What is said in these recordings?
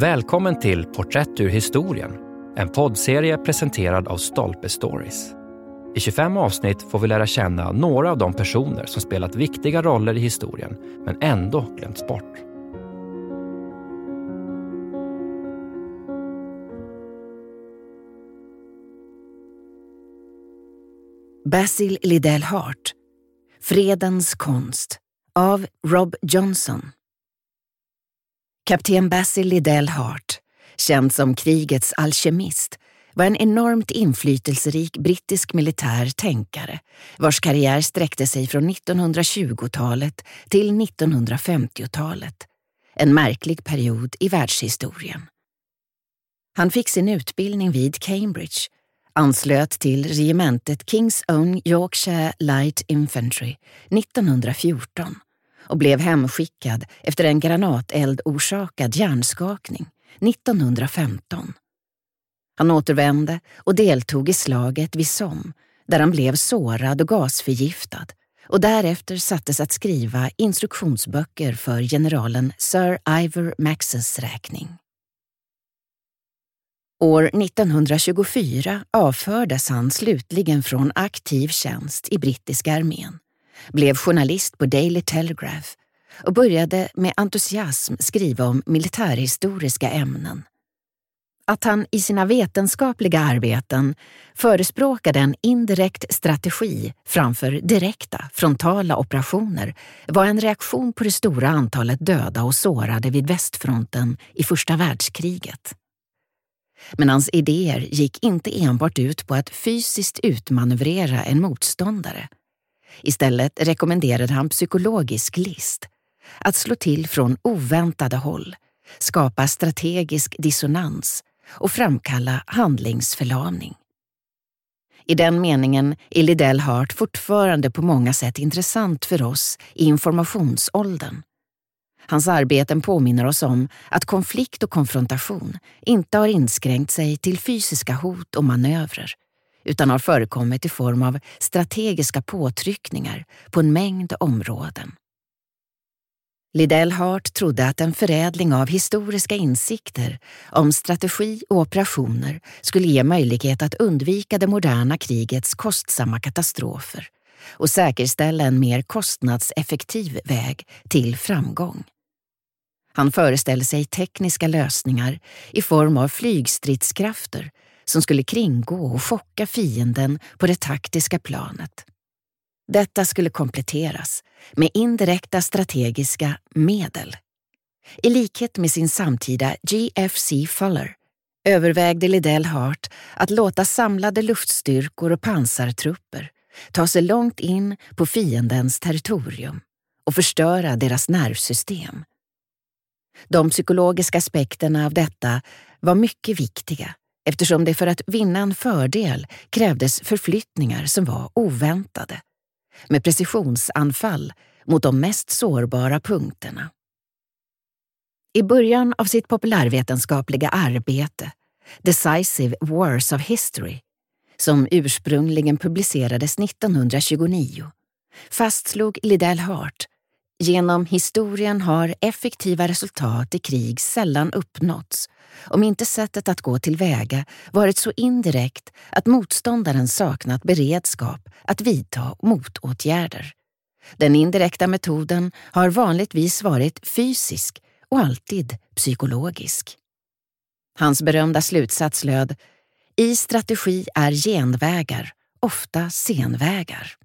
Välkommen till Porträtt ur historien, en poddserie presenterad av Stolpe Stories. I 25 avsnitt får vi lära känna några av de personer som spelat viktiga roller i historien, men ändå glömts bort. Basil Liddell Hart Fredens konst av Rob Johnson Kapten Basil Liddell Hart, känd som krigets alkemist, var en enormt inflytelserik brittisk militär tänkare vars karriär sträckte sig från 1920-talet till 1950-talet. En märklig period i världshistorien. Han fick sin utbildning vid Cambridge, anslöt till regementet King's Own Yorkshire Light Infantry 1914 och blev hemskickad efter en granateld orsakad hjärnskakning 1915. Han återvände och deltog i slaget vid Somme där han blev sårad och gasförgiftad och därefter sattes att skriva instruktionsböcker för generalen Sir Ivor Maxes räkning. År 1924 avfördes han slutligen från aktiv tjänst i brittiska armén blev journalist på Daily Telegraph och började med entusiasm skriva om militärhistoriska ämnen. Att han i sina vetenskapliga arbeten förespråkade en indirekt strategi framför direkta, frontala operationer var en reaktion på det stora antalet döda och sårade vid västfronten i första världskriget. Men hans idéer gick inte enbart ut på att fysiskt utmanövrera en motståndare Istället rekommenderade han psykologisk list, att slå till från oväntade håll, skapa strategisk dissonans och framkalla handlingsförlamning. I den meningen är Liddell Hart fortfarande på många sätt intressant för oss i informationsåldern. Hans arbeten påminner oss om att konflikt och konfrontation inte har inskränkt sig till fysiska hot och manövrer utan har förekommit i form av strategiska påtryckningar på en mängd områden. Liddell Hart trodde att en förädling av historiska insikter om strategi och operationer skulle ge möjlighet att undvika det moderna krigets kostsamma katastrofer och säkerställa en mer kostnadseffektiv väg till framgång. Han föreställde sig tekniska lösningar i form av flygstridskrafter som skulle kringgå och chocka fienden på det taktiska planet. Detta skulle kompletteras med indirekta strategiska medel. I likhet med sin samtida GFC Fuller övervägde Liddell Hart att låta samlade luftstyrkor och pansartrupper ta sig långt in på fiendens territorium och förstöra deras nervsystem. De psykologiska aspekterna av detta var mycket viktiga eftersom det för att vinna en fördel krävdes förflyttningar som var oväntade, med precisionsanfall mot de mest sårbara punkterna. I början av sitt populärvetenskapliga arbete, Decisive Wars of History, som ursprungligen publicerades 1929, fastslog Liddell Hart Genom historien har effektiva resultat i krig sällan uppnåtts om inte sättet att gå tillväga varit så indirekt att motståndaren saknat beredskap att vidta motåtgärder. Den indirekta metoden har vanligtvis varit fysisk och alltid psykologisk. Hans berömda slutsats löd I strategi är genvägar ofta senvägar.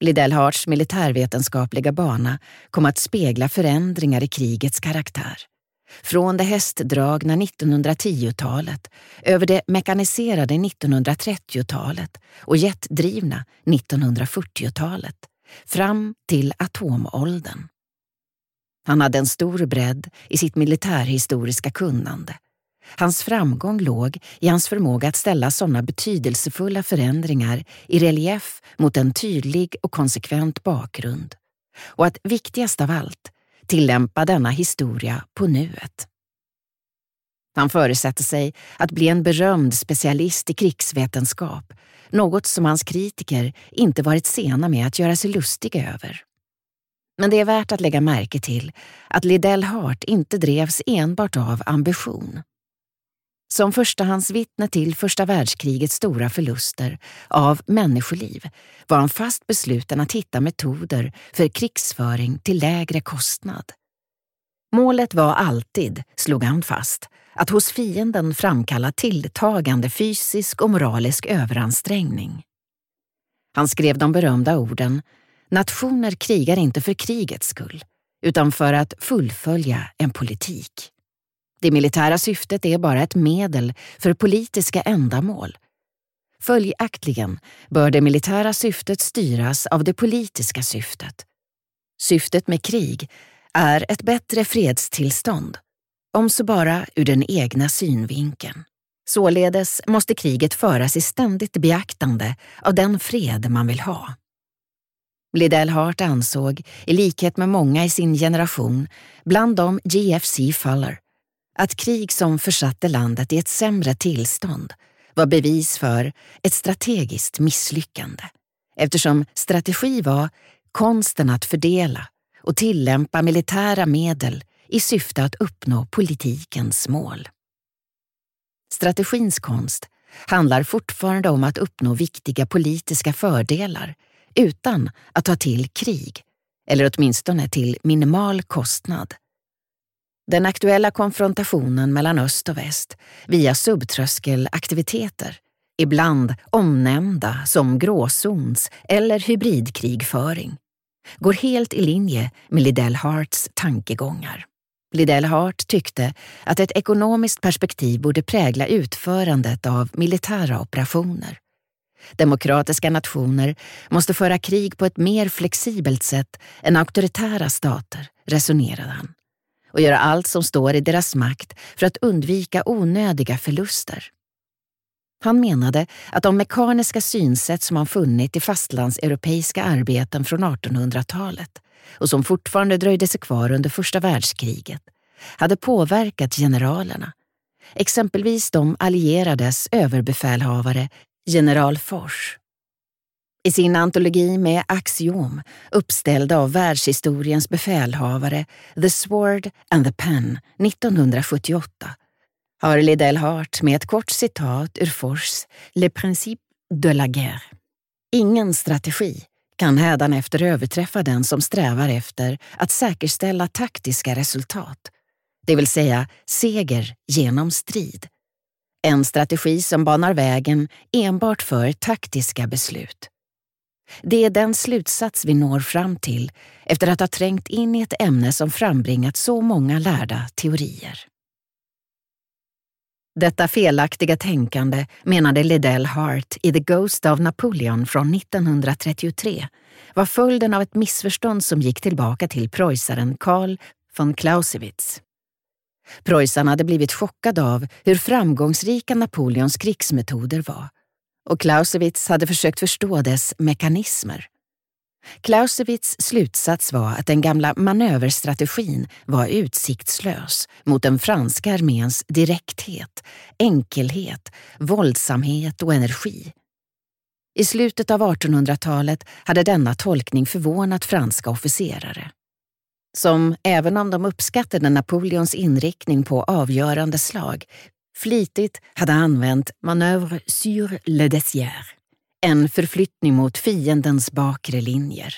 Liddell Harts militärvetenskapliga bana kom att spegla förändringar i krigets karaktär. Från det hästdragna 1910-talet över det mekaniserade 1930-talet och jetdrivna 1940-talet fram till atomåldern. Han hade en stor bredd i sitt militärhistoriska kunnande. Hans framgång låg i hans förmåga att ställa sådana betydelsefulla förändringar i relief mot en tydlig och konsekvent bakgrund. Och att viktigast av allt, tillämpa denna historia på nuet. Han förutsätter sig att bli en berömd specialist i krigsvetenskap, något som hans kritiker inte varit sena med att göra sig lustiga över. Men det är värt att lägga märke till att Liddell Hart inte drevs enbart av ambition. Som förstahandsvittne till första världskrigets stora förluster av människoliv var han fast besluten att hitta metoder för krigsföring till lägre kostnad. Målet var alltid, slog han fast, att hos fienden framkalla tilltagande fysisk och moralisk överansträngning. Han skrev de berömda orden “Nationer krigar inte för krigets skull, utan för att fullfölja en politik”. Det militära syftet är bara ett medel för politiska ändamål. Följaktligen bör det militära syftet styras av det politiska syftet. Syftet med krig är ett bättre fredstillstånd, om så bara ur den egna synvinkeln. Således måste kriget föras i ständigt beaktande av den fred man vill ha. Liddell Hart ansåg, i likhet med många i sin generation, bland dem GFC Fuller, att krig som försatte landet i ett sämre tillstånd var bevis för ett strategiskt misslyckande eftersom strategi var konsten att fördela och tillämpa militära medel i syfte att uppnå politikens mål. Strategins konst handlar fortfarande om att uppnå viktiga politiska fördelar utan att ta till krig, eller åtminstone till minimal kostnad. Den aktuella konfrontationen mellan öst och väst via subtröskelaktiviteter, ibland omnämnda som gråzons eller hybridkrigföring, går helt i linje med Liddell Harts tankegångar. Liddell Hart tyckte att ett ekonomiskt perspektiv borde prägla utförandet av militära operationer. Demokratiska nationer måste föra krig på ett mer flexibelt sätt än auktoritära stater, resonerade han och göra allt som står i deras makt för att undvika onödiga förluster. Han menade att de mekaniska synsätt som han funnit i fastlandseuropeiska arbeten från 1800-talet och som fortfarande dröjde sig kvar under första världskriget hade påverkat generalerna, exempelvis de allierades överbefälhavare general Fors i sin antologi med axiom uppställda av världshistoriens befälhavare The Sword and the Pen 1978 har Liddell Hart med ett kort citat ur Fors Le Principe de la Guerre. Ingen strategi kan hädanefter överträffa den som strävar efter att säkerställa taktiska resultat, det vill säga seger genom strid. En strategi som banar vägen enbart för taktiska beslut. Det är den slutsats vi når fram till efter att ha trängt in i ett ämne som frambringat så många lärda teorier. Detta felaktiga tänkande, menade Liddell Hart i The Ghost of Napoleon från 1933, var följden av ett missförstånd som gick tillbaka till preussaren Karl von Clausewitz. Preussarna hade blivit chockade av hur framgångsrika Napoleons krigsmetoder var och Clausewitz hade försökt förstå dess mekanismer. Clausewitz slutsats var att den gamla manöverstrategin var utsiktslös mot den franska arméns direkthet, enkelhet, våldsamhet och energi. I slutet av 1800-talet hade denna tolkning förvånat franska officerare. Som, även om de uppskattade Napoleons inriktning på avgörande slag, flitigt hade använt manövre sur le dessier, en förflyttning mot fiendens bakre linjer.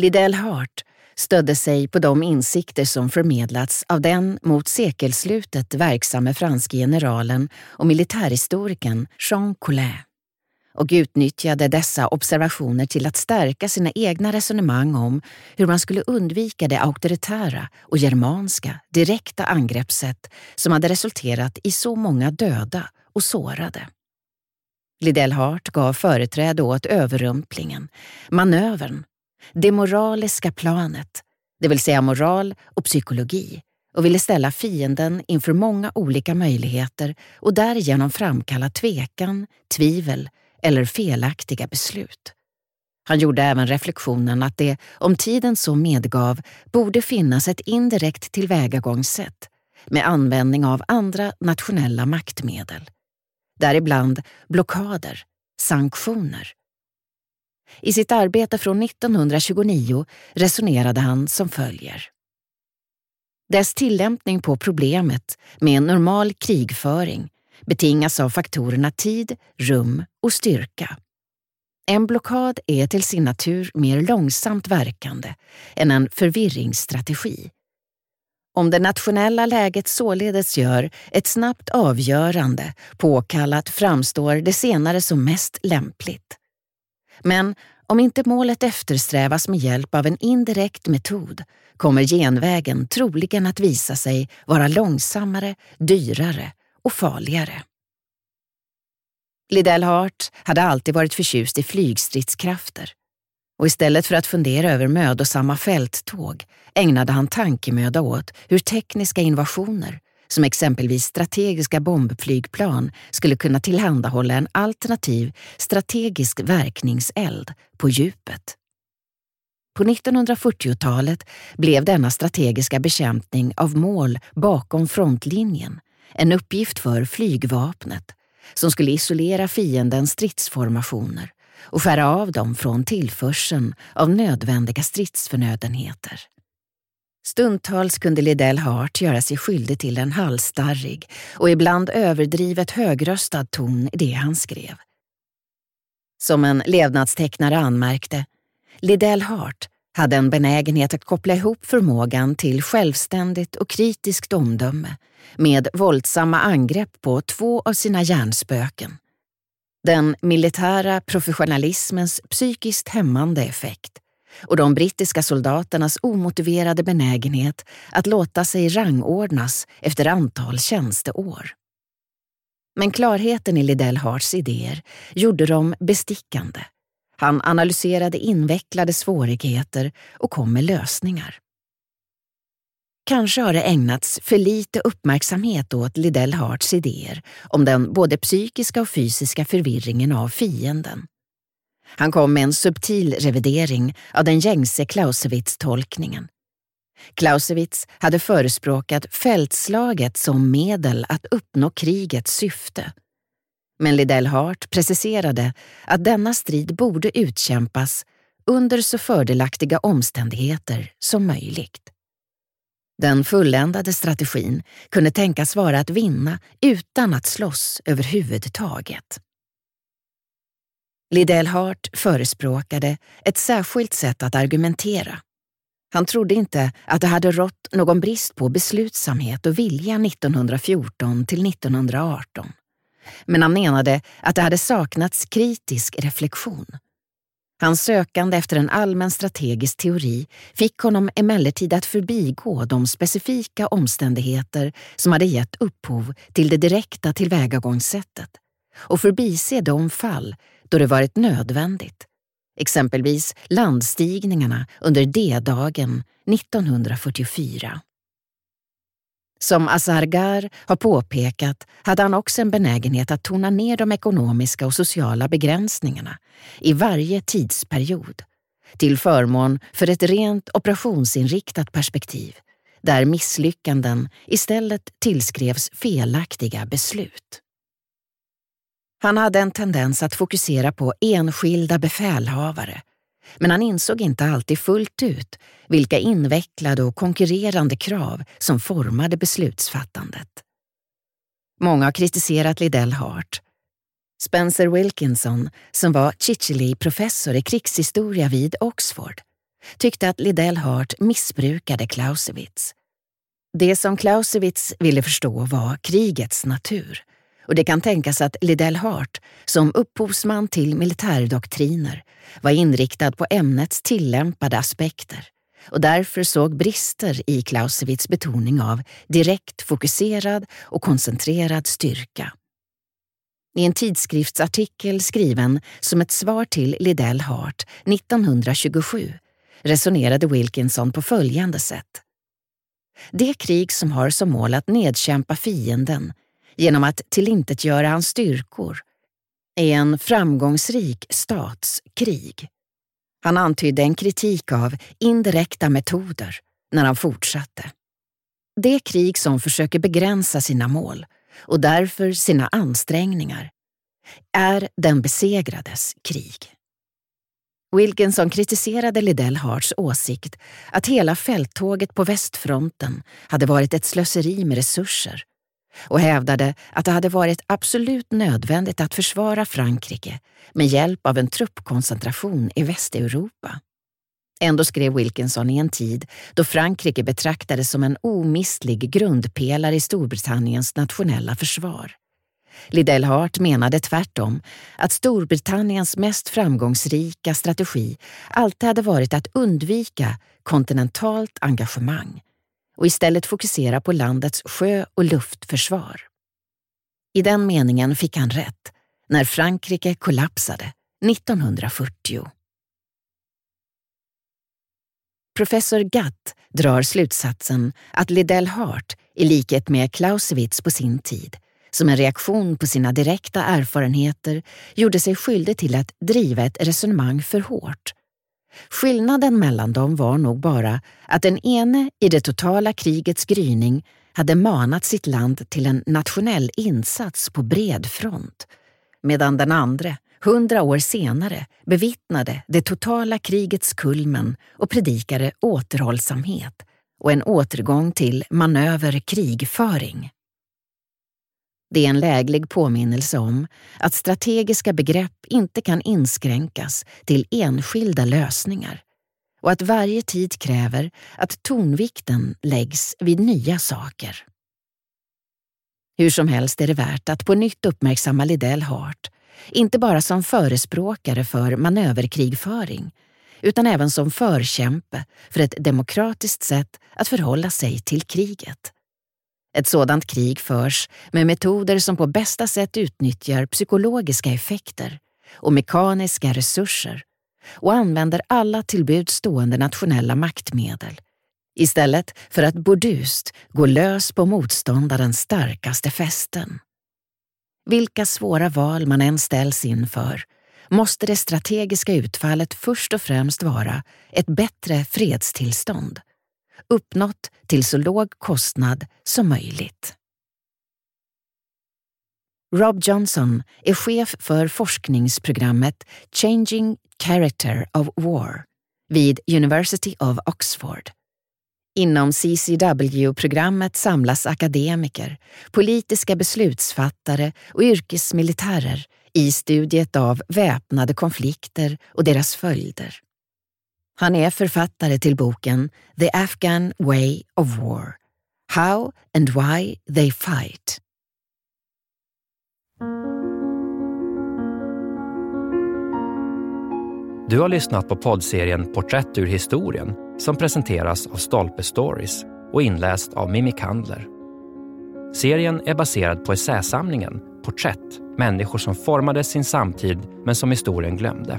Liddell Hart stödde sig på de insikter som förmedlats av den mot sekelslutet verksamme franske generalen och militärhistorikern Jean Collet och utnyttjade dessa observationer till att stärka sina egna resonemang om hur man skulle undvika det auktoritära och germanska direkta angreppssätt som hade resulterat i så många döda och sårade. Liddell Hart gav företräde åt överrumplingen, manövern, det moraliska planet, det vill säga moral och psykologi och ville ställa fienden inför många olika möjligheter och därigenom framkalla tvekan, tvivel eller felaktiga beslut. Han gjorde även reflektionen att det, om tiden så medgav, borde finnas ett indirekt tillvägagångssätt med användning av andra nationella maktmedel. Däribland blockader, sanktioner. I sitt arbete från 1929 resonerade han som följer. Dess tillämpning på problemet med normal krigföring betingas av faktorerna tid, rum och styrka. En blockad är till sin natur mer långsamt verkande än en förvirringsstrategi. Om det nationella läget således gör ett snabbt avgörande påkallat framstår det senare som mest lämpligt. Men om inte målet eftersträvas med hjälp av en indirekt metod kommer genvägen troligen att visa sig vara långsammare, dyrare och farligare. Liddell Hart hade alltid varit förtjust i flygstridskrafter och istället för att fundera över mödosamma fälttåg ägnade han tankemöda åt hur tekniska innovationer, som exempelvis strategiska bombflygplan, skulle kunna tillhandahålla en alternativ strategisk verkningseld på djupet. På 1940-talet blev denna strategiska bekämpning av mål bakom frontlinjen en uppgift för flygvapnet som skulle isolera fiendens stridsformationer och skära av dem från tillförseln av nödvändiga stridsförnödenheter. Stundtals kunde Liddell Hart göra sig skyldig till en halsstarrig och ibland överdrivet högröstad ton i det han skrev. Som en levnadstecknare anmärkte, Liddell Hart hade en benägenhet att koppla ihop förmågan till självständigt och kritiskt omdöme med våldsamma angrepp på två av sina hjärnspöken. Den militära professionalismens psykiskt hämmande effekt och de brittiska soldaternas omotiverade benägenhet att låta sig rangordnas efter antal tjänsteår. Men klarheten i Liddell Harts idéer gjorde dem bestickande. Han analyserade invecklade svårigheter och kom med lösningar. Kanske har det ägnats för lite uppmärksamhet åt Liddell Harts idéer om den både psykiska och fysiska förvirringen av fienden. Han kom med en subtil revidering av den gängse Clausewitz-tolkningen. Clausewitz hade förespråkat fältslaget som medel att uppnå krigets syfte. Men Liddell Hart preciserade att denna strid borde utkämpas under så fördelaktiga omständigheter som möjligt. Den fulländade strategin kunde tänkas vara att vinna utan att slåss överhuvudtaget. Liddell Hart förespråkade ett särskilt sätt att argumentera. Han trodde inte att det hade rått någon brist på beslutsamhet och vilja 1914 till 1918. Men han menade att det hade saknats kritisk reflektion. Hans sökande efter en allmän strategisk teori fick honom emellertid att förbigå de specifika omständigheter som hade gett upphov till det direkta tillvägagångssättet och förbise de fall då det varit nödvändigt, exempelvis landstigningarna under D-dagen 1944. Som Azargar har påpekat hade han också en benägenhet att tona ner de ekonomiska och sociala begränsningarna i varje tidsperiod till förmån för ett rent operationsinriktat perspektiv där misslyckanden istället tillskrevs felaktiga beslut. Han hade en tendens att fokusera på enskilda befälhavare men han insåg inte alltid fullt ut vilka invecklade och konkurrerande krav som formade beslutsfattandet. Många har kritiserat Liddell Hart. Spencer Wilkinson, som var Chichely-professor i krigshistoria vid Oxford, tyckte att Liddell Hart missbrukade Clausewitz. Det som Clausewitz ville förstå var krigets natur och det kan tänkas att Liddell Hart, som upphovsman till militärdoktriner, var inriktad på ämnets tillämpade aspekter och därför såg brister i Clausewitz betoning av direkt fokuserad och koncentrerad styrka. I en tidskriftsartikel skriven som ett svar till Liddell Hart 1927 resonerade Wilkinson på följande sätt. Det krig som har som mål att nedkämpa fienden genom att tillintetgöra hans styrkor är en framgångsrik stats krig. Han antydde en kritik av indirekta metoder när han fortsatte. Det krig som försöker begränsa sina mål och därför sina ansträngningar är den besegrades krig. Wilkinson kritiserade Liddell Harts åsikt att hela fälttåget på västfronten hade varit ett slöseri med resurser och hävdade att det hade varit absolut nödvändigt att försvara Frankrike med hjälp av en truppkoncentration i Västeuropa. Ändå skrev Wilkinson i en tid då Frankrike betraktades som en omistlig grundpelare i Storbritanniens nationella försvar. Liddell Hart menade tvärtom att Storbritanniens mest framgångsrika strategi alltid hade varit att undvika kontinentalt engagemang och istället fokusera på landets sjö och luftförsvar. I den meningen fick han rätt när Frankrike kollapsade 1940. Professor Gatt drar slutsatsen att Liddell Hart, i likhet med Clausewitz på sin tid, som en reaktion på sina direkta erfarenheter gjorde sig skyldig till att driva ett resonemang för hårt. Skillnaden mellan dem var nog bara att den ene i det totala krigets gryning hade manat sitt land till en nationell insats på bred front, medan den andra, hundra år senare, bevittnade det totala krigets kulmen och predikade återhållsamhet och en återgång till manöver-krigföring. Det är en läglig påminnelse om att strategiska begrepp inte kan inskränkas till enskilda lösningar och att varje tid kräver att tonvikten läggs vid nya saker. Hur som helst är det värt att på nytt uppmärksamma Liddell Hart, inte bara som förespråkare för manöverkrigföring, utan även som förkämpe för ett demokratiskt sätt att förhålla sig till kriget. Ett sådant krig förs med metoder som på bästa sätt utnyttjar psykologiska effekter och mekaniska resurser och använder alla till stående nationella maktmedel istället för att burdust gå lös på motståndarens starkaste fästen. Vilka svåra val man än ställs inför måste det strategiska utfallet först och främst vara ett bättre fredstillstånd uppnått till så låg kostnad som möjligt. Rob Johnson är chef för forskningsprogrammet Changing Character of War vid University of Oxford. Inom CCW-programmet samlas akademiker, politiska beslutsfattare och yrkesmilitärer i studiet av väpnade konflikter och deras följder. Han är författare till boken The Afghan Way of War. How and Why They Fight. Du har lyssnat på poddserien Porträtt ur historien som presenteras av Stolpe Stories och inläst av Mimmi Kandler. Serien är baserad på essäsamlingen Porträtt, människor som formade sin samtid men som historien glömde.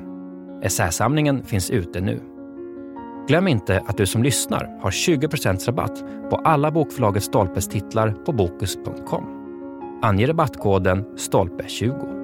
Essäsamlingen finns ute nu. Glöm inte att du som lyssnar har 20% rabatt på alla bokförlaget Stolpes titlar på Bokus.com. Ange rabattkoden STOLPE20.